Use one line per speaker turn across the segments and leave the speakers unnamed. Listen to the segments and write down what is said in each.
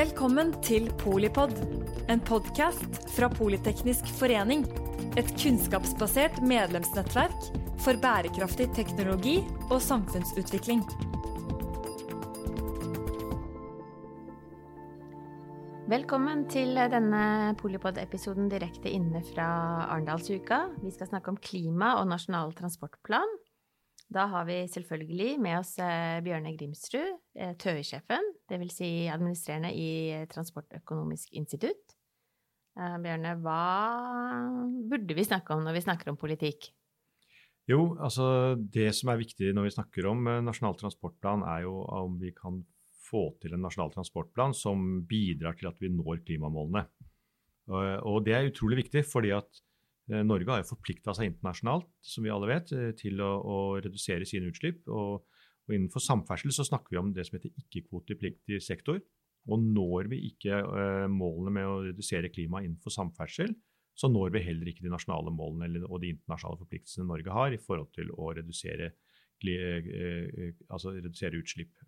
Velkommen til Polipod, en podkast fra Politeknisk forening. Et kunnskapsbasert medlemsnettverk for bærekraftig teknologi og samfunnsutvikling.
Velkommen til denne Polipod-episoden direkte inne fra Arendalsuka. Vi skal snakke om klima og nasjonal transportplan. Da har vi selvfølgelig med oss eh, Bjørne Grimsrud, eh, TØI-sjefen, dvs. Si administrerende i Transportøkonomisk institutt. Eh, Bjørne, hva burde vi snakke om når vi snakker om politikk?
Jo, altså det som er viktig når vi snakker om Nasjonal transportplan, er jo om vi kan få til en nasjonal transportplan som bidrar til at vi når klimamålene. Og det er utrolig viktig, fordi at Eh, Norge har jo forplikta seg internasjonalt som vi alle vet, eh, til å, å redusere sine utslipp. Og, og, Innenfor samferdsel så snakker vi om det som heter ikke-kvotepliktig sektor. Og når vi ikke uh, målene med å redusere klimaet innenfor samferdsel, så når vi heller ikke de nasjonale målene og de internasjonale forpliktelsene Norge har i forhold til å redusere, uh, altså redusere utslipp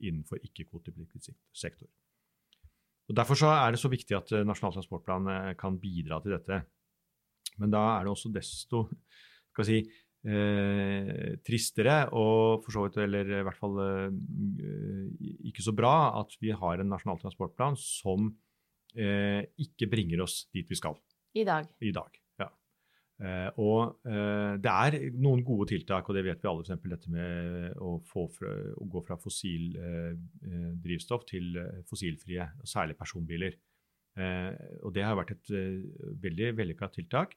innenfor ikke-kvotepliktig sektor. Og Derfor er det så viktig at Nasjonal transportplan kan bidra til dette. Men da er det også desto skal si, eh, tristere og for så vidt, eller i hvert fall eh, ikke så bra at vi har en nasjonal transportplan som eh, ikke bringer oss dit vi skal.
I dag.
I dag, ja. Eh, og eh, det er noen gode tiltak, og det vet vi alle, f.eks. dette med å, fra, å, gå fra fossil eh, drivstoff til fossilfrie, særlig personbiler. Eh, og det har vært et eh, veldig vellykka tiltak.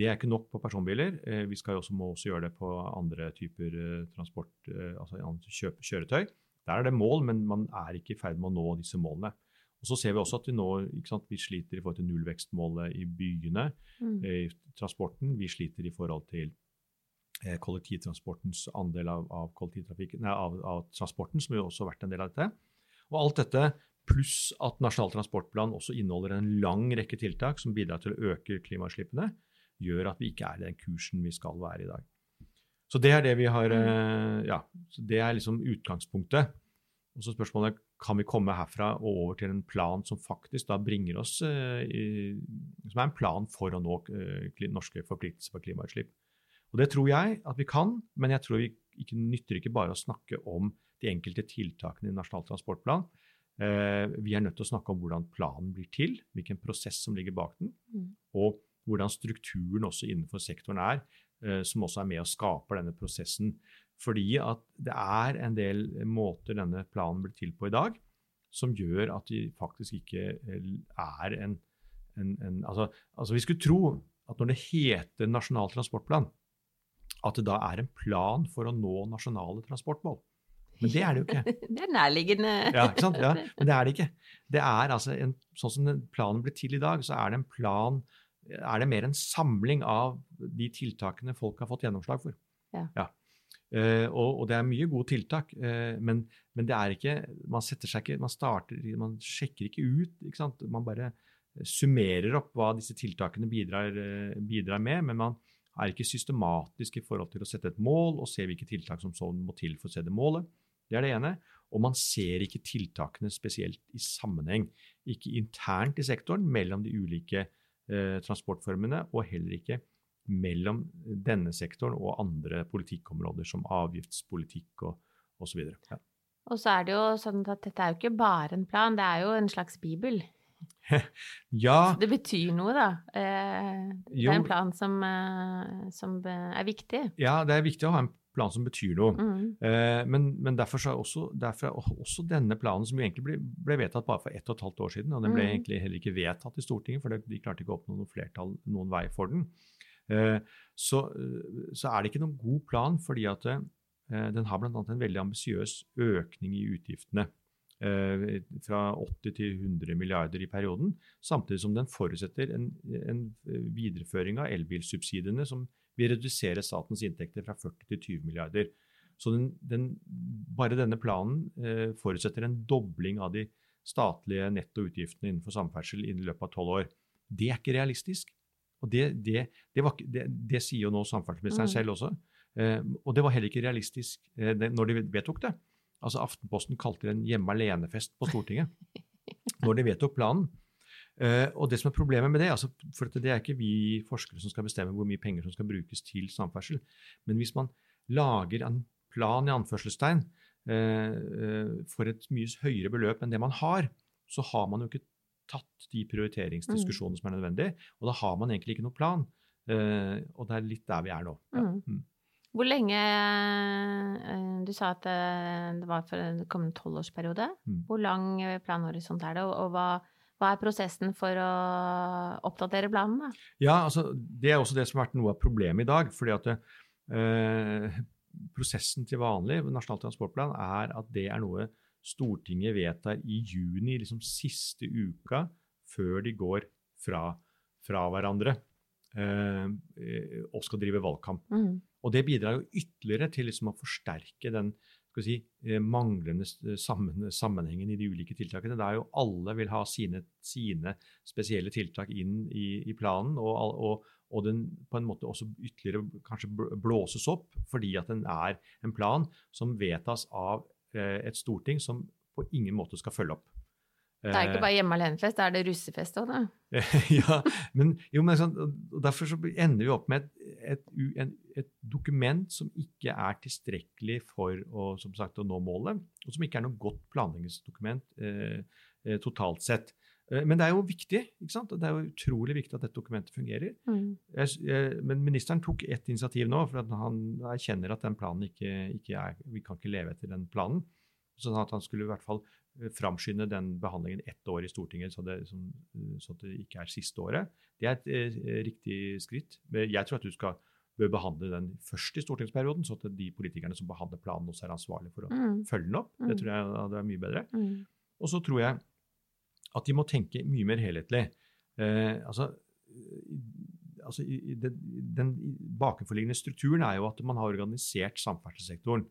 Det er ikke nok på personbiler. Eh, vi skal også, må også gjøre det på andre typer transport, altså kjøp, kjøretøy. Der er det mål, men man er ikke i ferd med å nå disse målene. Og så ser Vi også at vi nå sant, vi sliter i forhold til nullvekstmålet i byene, mm. i transporten. Vi sliter i forhold til eh, kollektivtransportens andel av, av, nei, av, av, transporten, som jo også har vært en del av dette. Og alt dette pluss at Nasjonal transportplan også inneholder en lang rekke tiltak som bidrar til å øke klimautslippene, gjør at vi ikke er i den kursen vi skal være i dag. Så det er det vi har mm. eh, Ja, det er liksom utgangspunktet. Og så spørsmålet kan vi komme herfra og over til en plan som faktisk da bringer oss eh, i, Som er en plan for å nå uh, norske forpliktelser for klimautslipp. Og det tror jeg at vi kan, men jeg tror vi ikke nytter ikke bare å snakke om de enkelte tiltakene i Nasjonal transportplan. Eh, vi er nødt til å snakke om hvordan planen blir til, hvilken prosess som ligger bak den, mm. og hvordan strukturen også innenfor sektoren er, eh, som også er med og skaper denne prosessen. Fordi at det er en del måter denne planen blir til på i dag, som gjør at de faktisk ikke eh, er en, en, en altså, altså, vi skulle tro at når det heter Nasjonal transportplan, at det da er en plan for å nå nasjonale transportmål. Men det er det jo ikke.
Det er nærliggende.
Ja, ikke sant? Ja, men det er det ikke. Det er altså en, Sånn som planen blir til i dag, så er det en plan er det mer en samling av de tiltakene folk har fått gjennomslag for.
Ja.
ja. Uh, og, og, det er mye gode tiltak, uh, men, men, det er ikke Man setter seg ikke Man starter Man sjekker ikke ut. Ikke sant? Man bare summerer opp hva disse tiltakene bidrar, uh, bidrar med, men man er ikke systematisk i forhold til å sette et mål og se hvilke tiltak som sånn må til for å se det målet. Det er det ene. Og man ser ikke tiltakene spesielt i sammenheng. Ikke internt i sektoren mellom de ulike eh, transportformene, og heller ikke mellom denne sektoren og andre politikkområder som avgiftspolitikk og osv. Ja.
Og så er det jo sånn at dette er jo ikke bare en plan, det er jo en slags bibel.
ja.
Så det betyr noe, da. Eh, det er en plan som, eh, som, er viktig.
Ja, det er viktig å ha en plan som betyr noe. Mm. Eh, men, men, derfor er også, derfor er også, denne planen, som jo egentlig ble, ble, vedtatt bare for ett og et halvt år siden, og den ble mm. egentlig heller ikke vedtatt i Stortinget, for de klarte ikke å oppnå noe flertall noen vei for den, eh, så, så, er det ikke noen god plan, fordi at eh, den har bl.a. en veldig ambisiøs økning i utgiftene. Eh, fra 80 til 100 milliarder i perioden, samtidig som den forutsetter en, en videreføring av elbilsubsidiene, som vil reduserer statens inntekter fra 40 til 20 milliarder. Så den, den, bare denne planen eh, forutsetter en dobling av de statlige nettoutgiftene innenfor samferdsel innen løpet av tolv år. Det er ikke realistisk. Og det, det, det, var, det sier jo nå samferdselsministeren mm. selv også. Eh, og det var heller ikke realistisk eh, når de vedtok det. Altså Aftenposten kalte det en hjemme alene-fest på Stortinget. når de vedtok planen. Uh, og det som er problemet med det, altså, for det er ikke vi forskere som skal bestemme hvor mye penger som skal brukes til samferdsel, men hvis man lager en plan i anførselstegn uh, uh, for et mye høyere beløp enn det man har, så har man jo ikke tatt de prioriteringsdiskusjonene mm. som er nødvendige, og da har man egentlig ikke noen plan. og det er litt der vi er nå. Ja. Mm. mm.
Hvor lenge Du sa at det var for en kommende tolvårsperiode. Mm. Hvor lang planhorisont er det, og, og hva hva er prosessen for å oppdatere planen? Da?
Ja, altså, Det er også det som har vært noe av problemet i dag. fordi at eh, Prosessen til vanlig ved Nasjonal transportplan er at det er noe Stortinget vedtar i juni, liksom siste uka før de går fra, fra hverandre eh, og skal drive valgkamp. Mm. Og det bidrar jo ytterligere til liksom å forsterke den skal si, eh, manglende sammenhengen i de ulike tiltakene. Det er jo Alle vil ha sine, sine spesielle tiltak inn i, i planen, og, og, og, den på en måte også ytterligere kanskje blåses opp fordi at den er en plan som vedtas av eh, et storting som på ingen måte skal følge opp.
Det er ikke eh, bare hjemme alene-fest, det er det russefest òg, da.
ja, men, jo, men sånn, derfor så ender vi opp med et, et, et, et, dokument som ikke er tilstrekkelig for å, sagt, å, nå målet, og som ikke er noe godt planleggingsdokument eh, eh, totalt sett. Eh, men det er jo viktig. ikke sant? Det er jo utrolig viktig at dette dokumentet fungerer. Mm. Jeg, jeg, men ministeren tok ett initiativ nå, for han erkjenner at den planen ikke, ikke er Vi kan ikke leve etter den planen. Sånn at han skulle i hvert fall framskynde den behandlingen ett år i Stortinget, så det, som, eh, så det ikke er siste året. Det er et eh, riktig skritt. Men Jeg tror at du skal bør behandle den først i stortingsperioden, så at de politikerne som behandler planen, også er ansvarlige for å mm. følge den opp. Det mm. tror jeg hadde er mye bedre. Mm. Og så tror jeg at de må tenke mye mer helhetlig. Eh, altså, altså den, den bakenforliggende strukturen er jo at man har organisert samferdselssektoren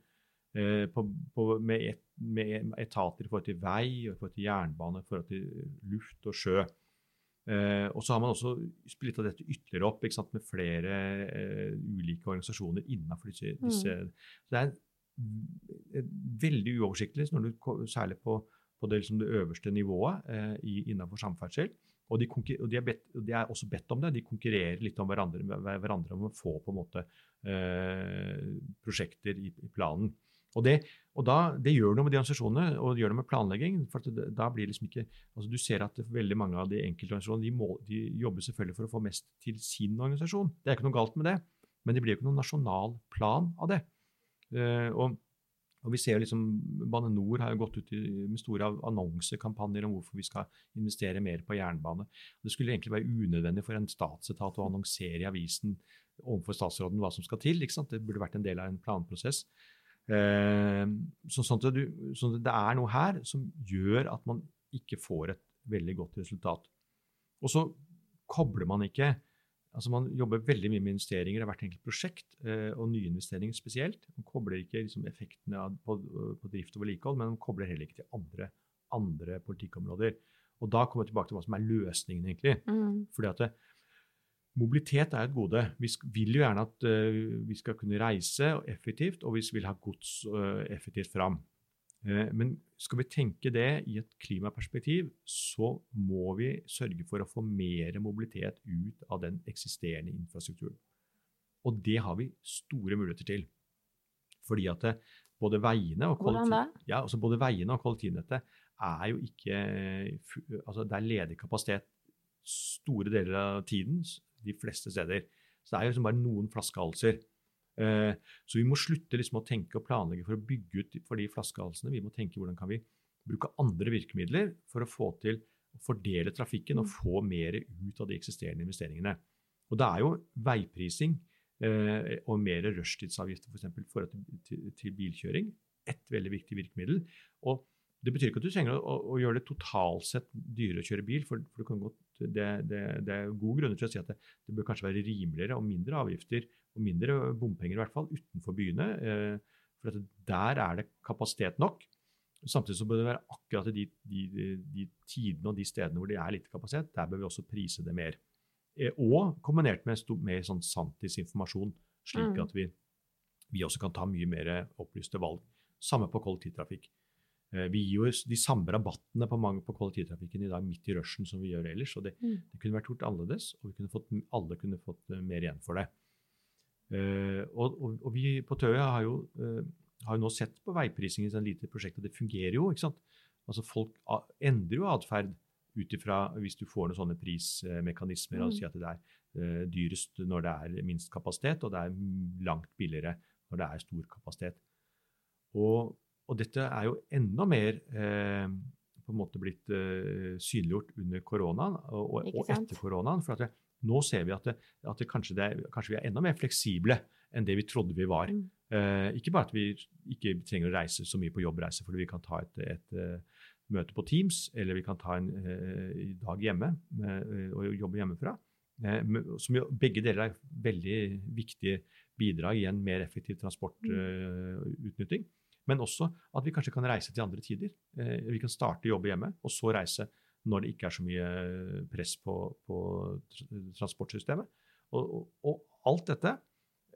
Eh, på, på, med, et, med, etater i forhold til vei, i forhold til jernbane, i forhold til luft og sjø. Eh, og så har man også splitta dette ytterligere opp sant, med flere eh, ulike organisasjoner innenfor disse, mm. disse. Så det er veldig uoversiktlig, du, særlig på, på det, liksom det, øverste nivået eh, innenfor samferdsel. Og de, og de, er bedt, de, er også bedt om det. De konkurrerer litt om hverandre, hverandre om å få på en måte eh, prosjekter i, i planen. Og, det, og da, det, gjør noe med de organisasjonene og det gjør noe med planlegging. for det, da blir liksom ikke, altså Du ser at veldig mange av de enkeltorganisasjonene de, må, de jobber selvfølgelig for å få mest til sin organisasjon. Det er ikke noe galt med det, men det blir jo ikke noen nasjonal plan av det. Uh, og, og, vi ser liksom, Bane Nor har jo gått ut i, med store annonsekampanjer om hvorfor vi skal investere mer på jernbane. Det skulle egentlig være unødvendig for en statsetat å annonsere i avisen overfor statsråden hva som skal til. Det burde vært en del av en planprosess. Eh, så, sånn at du, sånn at det er noe her som gjør at man ikke får et veldig godt resultat. Og så kobler man ikke altså Man jobber veldig mye med investeringer i hvert enkelt prosjekt, eh, og nyinvesteringer spesielt. Man kobler ikke liksom, effektene på, på, drift og vedlikehold, men man kobler heller ikke til andre, andre politikkområder. Og da kommer vi tilbake til hva som er løsningen, egentlig. Mm. Fordi at det, Mobilitet er et gode. Vi vil jo gjerne at uh, vi skal kunne reise effektivt, og vi vil ha gods uh, effektivt fram. Uh, men skal vi tenke det i et klimaperspektiv, så må vi sørge for å få mer mobilitet ut av den eksisterende infrastrukturen. Og det har vi store muligheter til. Fordi at både veiene og, kollektiv, ja, altså både veiene og kollektivnettet er jo ikke altså Det er ledig kapasitet store deler av tiden de fleste steder. Så det er jo liksom bare noen flaskehalser. Uh, så vi må slutte liksom å tenke og planlegge for å bygge ut for de flaskehalsene. Vi må tenke hvordan kan vi bruke andre virkemidler for å få til å fordele trafikken og mm. få mer ut av de eksisterende investeringene. Og det er jo veiprising uh, og mer rushtidsavgifter f.eks. For, forhold til, til, til, bilkjøring et veldig viktig virkemiddel. Og det betyr ikke at du trenger å, å, gjøre det totalt sett dyrere å kjøre bil. for, for godt, det, det, det, er gode grunner til å si at det, det, bør kanskje være rimeligere og mindre avgifter og mindre bompenger i hvert fall utenfor byene. Eh, for der er det kapasitet nok. Samtidig så bør det være akkurat de, de, de, tidene og de stedene hvor det er lite kapasitet, der bør vi også prise det mer. Eh, og kombinert med mer sånn sanntidsinformasjon, slik mm. at vi, vi også kan ta mye mer opplyste valg. Samme på kollektivtrafikk. Eh, vi gir jo de samme rabattene på, mange, på kollektivtrafikken i dag midt i rushen som vi gjør ellers. og det,
Mm.
det kunne vært gjort annerledes, og kunne fått, alle kunne fått eh, mer igjen for det. Uh, og, og, og vi på Tøya har jo, uh, har jo nå sett på veiprising i et lite prosjekt, og det fungerer jo. ikke sant? Altså Folk endrer jo atferd ut ifra hvis du får noen sånne prismekanismer.
Mm.
og sier at det er uh, dyrest når det er minst kapasitet, og det er langt billigere når det er stor kapasitet. Og, og dette er jo enda mer eh, på en måte blitt eh, synliggjort under koronaen og, og, og etter koronaen. for at det, nå ser vi at, det, at det kanskje, det er, kanskje vi er enda mer fleksible enn det vi trodde vi var.
Mm.
Eh, ikke bare at vi ikke trenger å reise så mye på jobbreise, fordi vi kan ta et, et et møte på Teams, eller vi kan ta en eh, dag hjemme eh, og jobbe hjemmefra. Eh, som jo, begge deler er veldig viktige bidrag i en mer effektiv transportutnytting. Men også at vi kanskje kan reise til andre tider. Eh, vi kan starte å jobbe hjemme, og så reise når det ikke er så mye press på, på transportsystemet. Og, og, og alt dette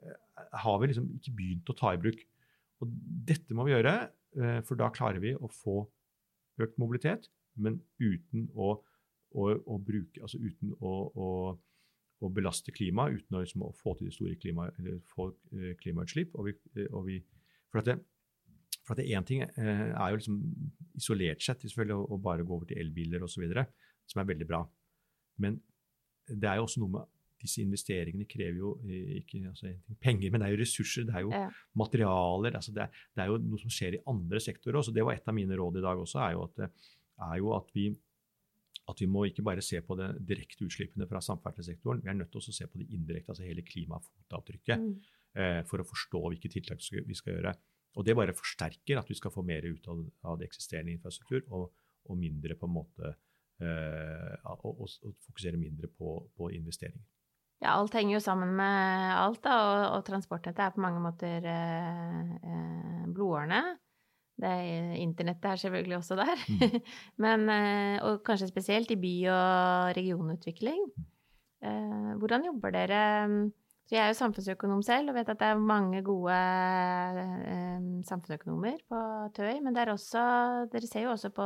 eh, har vi liksom ikke begynt å ta i bruk. Og dette må vi gjøre, eh, for da klarer vi å få økt mobilitet, men uten å, å, å bruke Altså uten å, å, belaste klimaet, uten liksom, å få til de store klima, eh, klimautslipp. Og vi, eh, og vi, for at det, for at Én ting eh, er jo liksom isolert sett selvfølgelig å, bare gå over til elbiler osv., som er veldig bra. Men det er jo også noe med disse investeringene krever jo eh, ikke altså, penger, men det er jo ressurser, det er jo
Ja.
materialer. altså det, er, det er jo noe som skjer i andre sektorer også. Det var et av mine råd i dag også, er jo at, er jo at, vi, at vi må ikke bare se på det direkte utslippene fra samferdselssektoren, vi er nødt til å se på det indirekte, altså hele klimafotavtrykket,
Mm.
eh, for å forstå hvilke tiltak vi skal gjøre. Og det bare forsterker at vi skal få mer ut av, av det eksisterende infrastruktur, og, og mindre på en måte øh, og, og, og fokusere mindre på, på investeringer.
Ja, alt henger jo sammen med alt, da, og, og transportnettet er på mange måter eh, blodårene. Det er, internettet er selvfølgelig også der.
Mm.
Men, øh, og kanskje spesielt i by- og regionutvikling. Eh, hvordan jobber dere så Jeg er jo samfunnsøkonom selv og vet at det er mange gode eh, samfunnsøkonomer på Tøy. men også, dere ser jo også på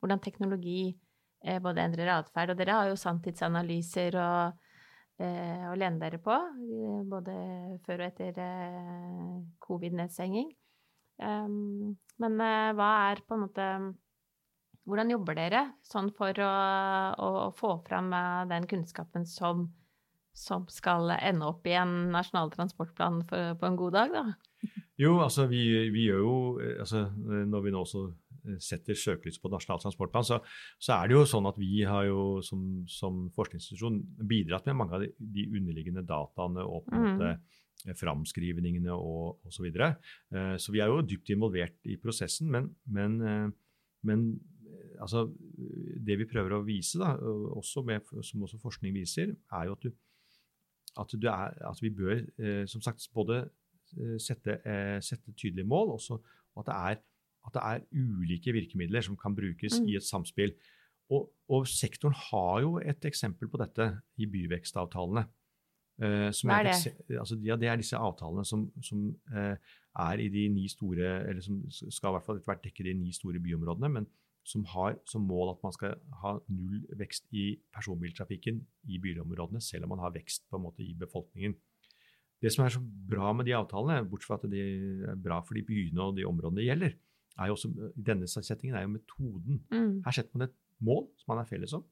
hvordan teknologi eh, både endrer atferd, og dere har jo sanntidsanalyser og eh, å lene dere på, både før og etter covid-nedstenging. Um, men hva er på en måte Hvordan jobber dere sånn for å, å, få fram den kunnskapen som, som skal ende opp i en nasjonal transportplan for, på en god dag, da?
Jo, altså vi, vi gjør jo eh, altså, Når vi nå også eh, setter søkelys på Nasjonal transportplan, så, så er det jo sånn at vi har jo som, som forskningsinstitusjon bidratt med mange av de, de underliggende dataene og på en
Mm.
måte eh, framskrivningene og osv. Så, videre. Eh, så vi er jo dypt involvert i prosessen, men, men, men altså, det vi prøver å vise, da, også med, som også forskning viser, er jo at, du, at, du er, at vi bør eh, som sagt både eh, sette, eh, sette tydelige mål, også, og at det, er, at det er ulike virkemidler som kan brukes
Mm.
i et samspill. Og, og sektoren har jo et eksempel på dette i byvekstavtalene. Eh, som
Hva er det?
Altså, ja, det er disse avtalene som, som eh, er i de ni store, eller som skal i hvert fall etter hvert dekke de ni store byområdene, men som har som mål at man skal ha null vekst i personbiltrafikken i byområdene, selv om man har vekst på en måte i befolkningen. Det som er så bra med de avtalene, bortsett fra at de er bra for de byene og de områdene det gjelder, er jo også, i denne settingen er jo metoden.
Mm.
Her setter man et mål som man er felles om.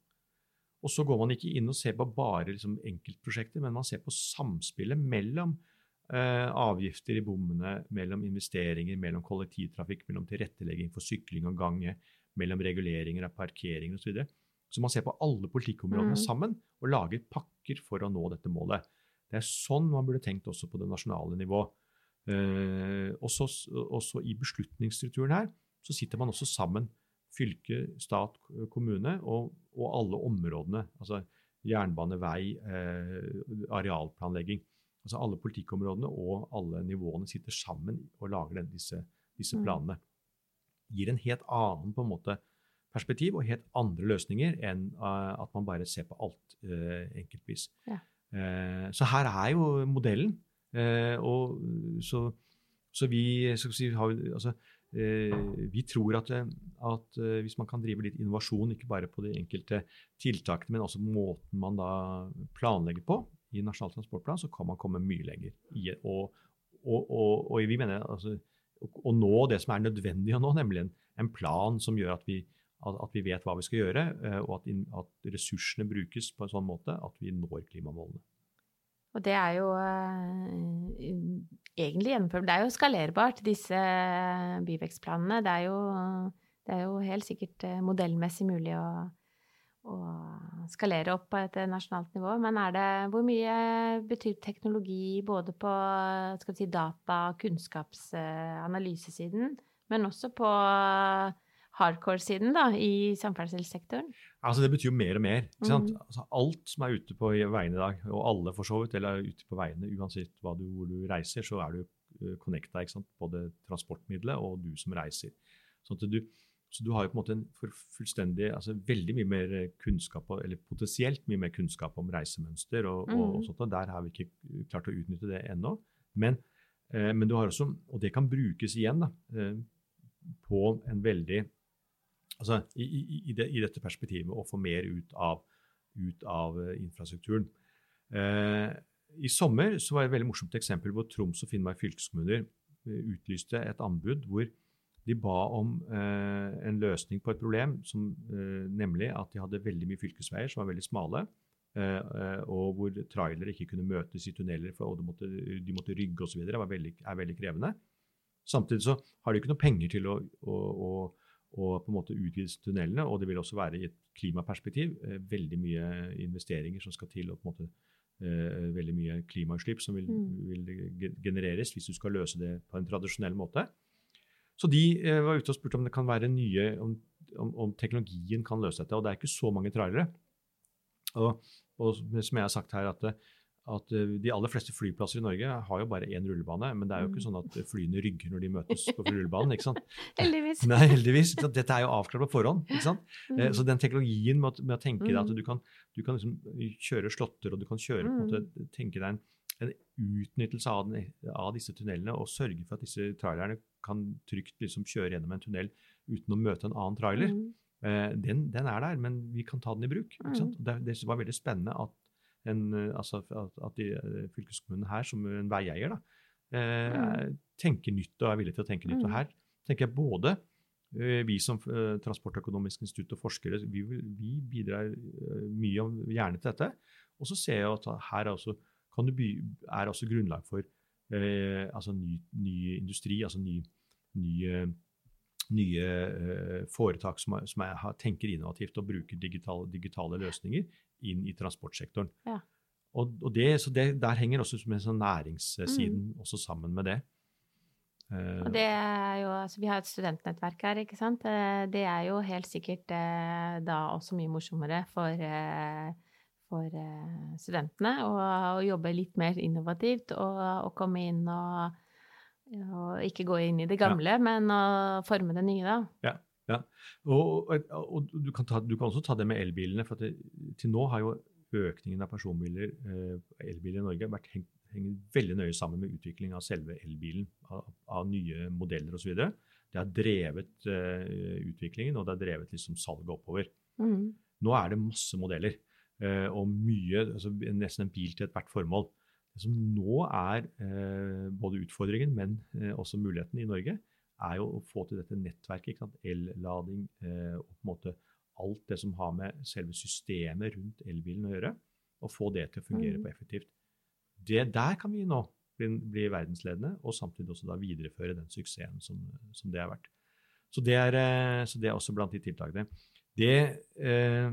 Og så går man ikke inn og ser på bare liksom, enkeltprosjekter, men man ser på samspillet mellom eh, avgifter i bommene, mellom investeringer, mellom kollektivtrafikk, mellom tilrettelegging for sykling og gange, mellom reguleringer av parkeringer osv. Så, videre. så man ser på alle politikkområdene
Mm.
sammen og lager pakker for å nå dette målet. Det er sånn man burde tenkt også på det nasjonale nivå. Eh, også, også i beslutningsstrukturen her så sitter man også sammen fylke, stat, kommune og, og alle områdene. Altså jernbane, vei, eh, arealplanlegging. Altså alle politikkområdene og alle nivåene sitter sammen og lager den, disse, disse
Mm.
planene. Gir en helt annen på en måte, perspektiv og helt andre løsninger enn eh, at man bare ser på alt uh, enkeltvis.
Ja.
Uh, så her er jo modellen. Uh, og så, så vi si, har, altså, vi tror at, at, hvis man kan drive litt innovasjon, ikke bare på de enkelte tiltakene, men også måten man da planlegger på i Nasjonal transportplan, så kan man komme mye lenger. Og, og, og, og vi mener altså, å nå det som er nødvendig å nå, nemlig en, en plan som gjør at vi, at, at vi, vet hva vi skal gjøre, eh, og at, at, ressursene brukes på en sånn måte at vi når klimamålene.
Og det er jo uh, egentlig gjennomført. Det er jo skalerbart, disse byvekstplanene. Det er jo, det er jo helt sikkert uh, modellmessig mulig å, å, skalere opp på et nasjonalt nivå. Men er det, hvor mye betyr teknologi både på si, data- og kunnskapsanalysesiden, men også på hardcore-siden da, i samferdselssektoren?
Altså Det betyr jo mer og mer. Mm. Altså, alt som er ute på veiene i dag, og alle for så vidt, eller er ute på veiene, uansett du, hvor du reiser, så er du uh, connecta. Både transportmiddelet og du som reiser. Sånn at du, så du har jo på en måte en fullstendig, altså veldig mye mer kunnskap, eller potensielt mye mer kunnskap om reisemønster. og, mm. og, og sånt, og Der har vi ikke klart å utnytte det ennå. Men, eh, men, du har også, og det kan brukes igjen da, eh, på en veldig altså i, i, i, det, i, dette perspektivet å få mer ut av, ut av uh, infrastrukturen. Eh, I sommer så var det et veldig morsomt eksempel hvor Troms og Finnmark fylkeskommuner uh, utlyste et anbud hvor de ba om en løsning på et problem, som, nemlig at de hadde veldig mye fylkesveier som var veldig smale. og hvor trailere ikke kunne møtes i tunneler, for de måtte, de måtte rygge osv. Det veldig, er veldig krevende. Samtidig så har de ikke noe penger til å, å, å og på en måte utvides tunnelene. Og det vil også være i et klimaperspektiv eh, veldig mye investeringer som skal til, og på en måte eh, veldig mye klimautslipp som vil, mm. vil, genereres hvis du skal løse det på en tradisjonell måte. Så de eh, var ute og spurte om det kan være nye, om, om, om, teknologien kan løse dette. Og det er ikke så mange trailere. Og, og som jeg har sagt her, at at eh, de aller fleste flyplasser i Norge har jo bare én rullebane, men det er jo ikke mm. sånn at flyene rygger når de møtes på rullebanen. ikke sant?
heldigvis.
Nei, heldigvis. Dette er jo avklart på forhånd. ikke sant? Eh, mm. Så den teknologien med, med å tenke deg at mm. du kan, du kan liksom kjøre slåtter, og du kan kjøre, på en måte, tenke deg en, en utnyttelse av, den, av, disse tunnelene, og sørge for at disse trailerne kan trygt liksom kjøre gjennom en tunnel uten å møte en annen trailer. Eh, den, den, er der, men vi kan ta den i bruk. sant? Det, det var veldig spennende at en, eh, altså at de, eh, fylkeskommunen her, som en veieier, da, eh, mm. tenker nytt og er villig til å tenke nytt. Og mm. her tenker jeg både vi som Transportøkonomisk institutt og forskere vi, vi bidrar mye og gjerne til dette. Og så ser jeg at her er også, by, er også grunnlag for eh, altså ny, ny, industri, altså ny, nye, nye eh, foretak som, som er, tenker innovativt og bruker digitale, digitale løsninger inn i transportsektoren. Ja. Og, og det, så det, Der henger også med sånn næringssiden mm. også sammen med det.
Uh, og det er jo, altså Vi har et studentnettverk her, ikke sant. Eh, det er jo helt sikkert eh, da også mye morsommere for, uh, for studentene å, jobbe litt mer innovativt og, og komme inn og, og, ikke gå inn i det gamle, ja. men å forme det nye, da.
Ja. Ja, og, du, kan ta, du, kan også ta det med elbilene. for det, Til nå har jo økningen av personbiler, eh, elbiler i Norge vært hengt, henger veldig nøye sammen med utvikling av selve elbilen, av, av nye modeller osv. Det har drevet uh, utviklingen, og det har drevet liksom salget oppover. Mm. Nå er det masse modeller, eh, og mye, altså nesten en bil til ethvert formål. Det som nå er eh, både utfordringen, men eh, også muligheten i Norge, er jo å få til dette nettverket. Ellading eh, og på en måte alt det som har med selve systemet rundt elbilen å gjøre. Og få det til å fungere mm. på effektivt. Det, der kan vi nå bli, bli, verdensledende, og samtidig også da videreføre den suksessen som, som det har vært. Så det, er, eh, så det, er, også blant de tiltakene. Det eh,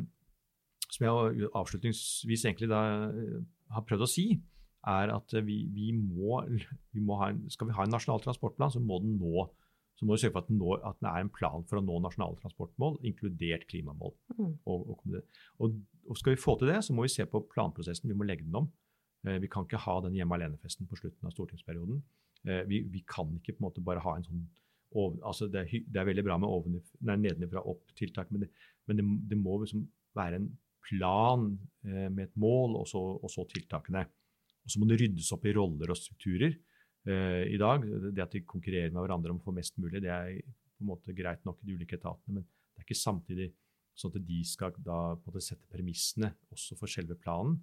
som jeg avslutningsvis egentlig da eh, har prøvd å si, er at vi, vi, må, vi må en, skal vi ha en nasjonal transportplan, så må den nå så må vi sørge for at den, når, at den, er en plan for å nå nasjonale transportmål, inkludert klimamål. Mm. Og, og, og, og, skal vi få til det, så må vi se på planprosessen. Vi må legge den om. Eh, vi kan ikke ha den hjemme alene-festen på slutten av stortingsperioden. Eh, vi, vi, kan ikke på en måte bare ha en sånn over, altså det, er, det, er, veldig bra med nedenfra opp-tiltak, men, det, men det, det, må liksom være en plan eh, med et mål, og så, og så tiltakene. Og så må det ryddes opp i roller og strukturer. uh, i dag. Det at de konkurrerer med hverandre om å få mest mulig, det er på en måte greit nok i de ulike etatene, men det er ikke samtidig sånn at de skal da på en måte sette premissene også for selve planen.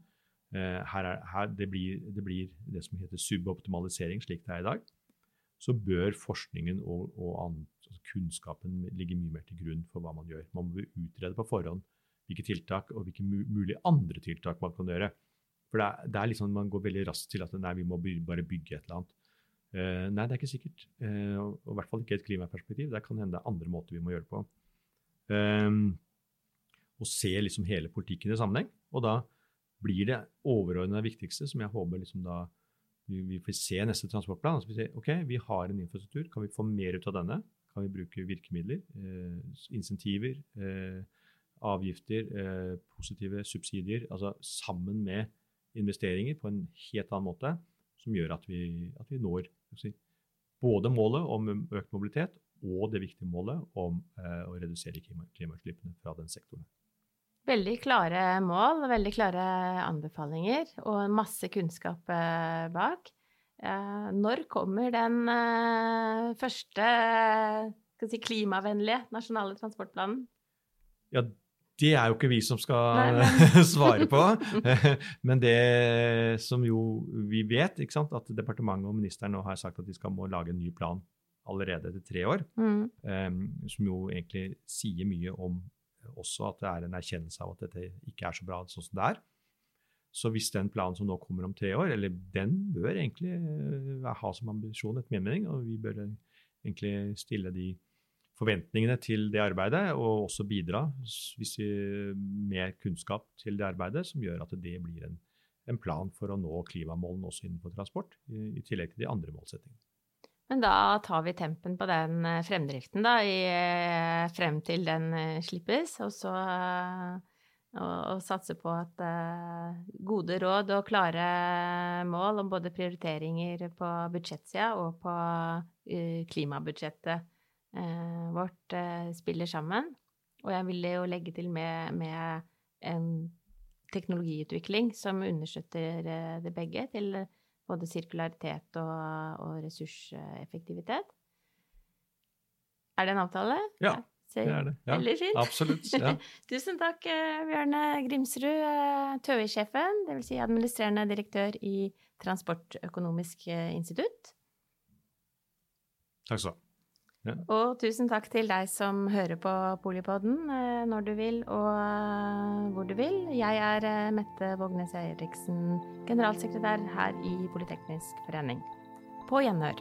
Uh, her er, her, det, blir, det, blir, det som heter suboptimalisering, slik det er i dag. Så bør forskningen og, og annen, altså kunnskapen ligge mye mer til grunn for hva man gjør. Man må utrede på forhånd hvilke tiltak og hvilke mulige andre tiltak man kan gjøre. For det er, det er liksom, Man går veldig raskt til at nei, vi må bare bygge et eller annet. Uh, nei, det er ikke sikkert. Uh, og i hvert fall ikke et klimaperspektiv. Det kan hende det er andre måter vi må gjøre det på. Um, og se liksom hele politikken i sammenheng. Og da blir det overordna viktigste, som jeg håper liksom da vi, vi får se neste transportplan. Altså vi sier ok, vi har en infrastruktur, kan vi få mer ut av denne? Kan vi bruke virkemidler, eh, insentiver, eh, avgifter, eh, positive subsidier, altså sammen med investeringer på en helt annen måte, som gjør at vi, at vi når si, både målet om økt mobilitet og det viktige målet om eh, å redusere klimautslippene fra den sektoren.
Veldig klare mål, veldig klare anbefalinger og masse kunnskap eh, bak. Eh, når kommer den eh, første si, klimavennlige nasjonale transportplanen?
Ja, det er jo ikke vi som skal Nei, svare på. Men det som jo vi vet, sant, at departementet og ministeren nå har sagt at de skal må lage en ny plan allerede etter tre år, mm. um, som jo egentlig sier mye om også at det er en erkjennelse av at dette ikke er så bra sånn som det er. Så hvis den planen som nå kommer om tre år, eller den bør egentlig uh, ha som ambisjon, etter min mening, og vi bør egentlig stille de forventningene til det arbeidet, og også bidra hvis vi, med kunnskap til det arbeidet, som gjør at det blir en, en plan for å nå klimamålene også innenfor transport, i, i, tillegg til de andre målsettingene.
Men da tar vi tempen på den eh, fremdriften, da, i, eh, frem til den eh, slippes, og så og, satse på at uh, gode råd og klare mål om både prioriteringer på budsjettsida og på uh, klimabudsjettet vårt eh, spiller sammen. Og jeg ville jo legge til med, med en teknologiutvikling som understøtter eh, det begge, til både sirkularitet og, og ressurseffektivitet. Er det en avtale?
Ja. Det er det. Ja,
Veldig fint.
Absolutt. Ja.
Tusen takk, eh, Bjørne Grimsrud, eh, TØI-sjefen, dvs. Si administrerende direktør i Transportøkonomisk institutt.
Takk skal du ha.
Ja. Og tusen takk til deg som hører på Polipodden eh, når du vil og eh, hvor du vil. Jeg er eh, Mette Vågnes Eriksen, generalsekretær her i Politeknisk forening. På gjenhør.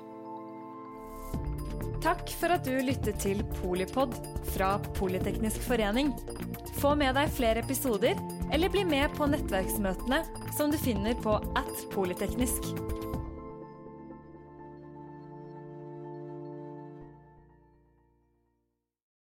Takk for at du lyttet til Polipod fra Politeknisk forening. Få med deg flere episoder, eller bli med på nettverksmøtene som du finner på at polyteknisk.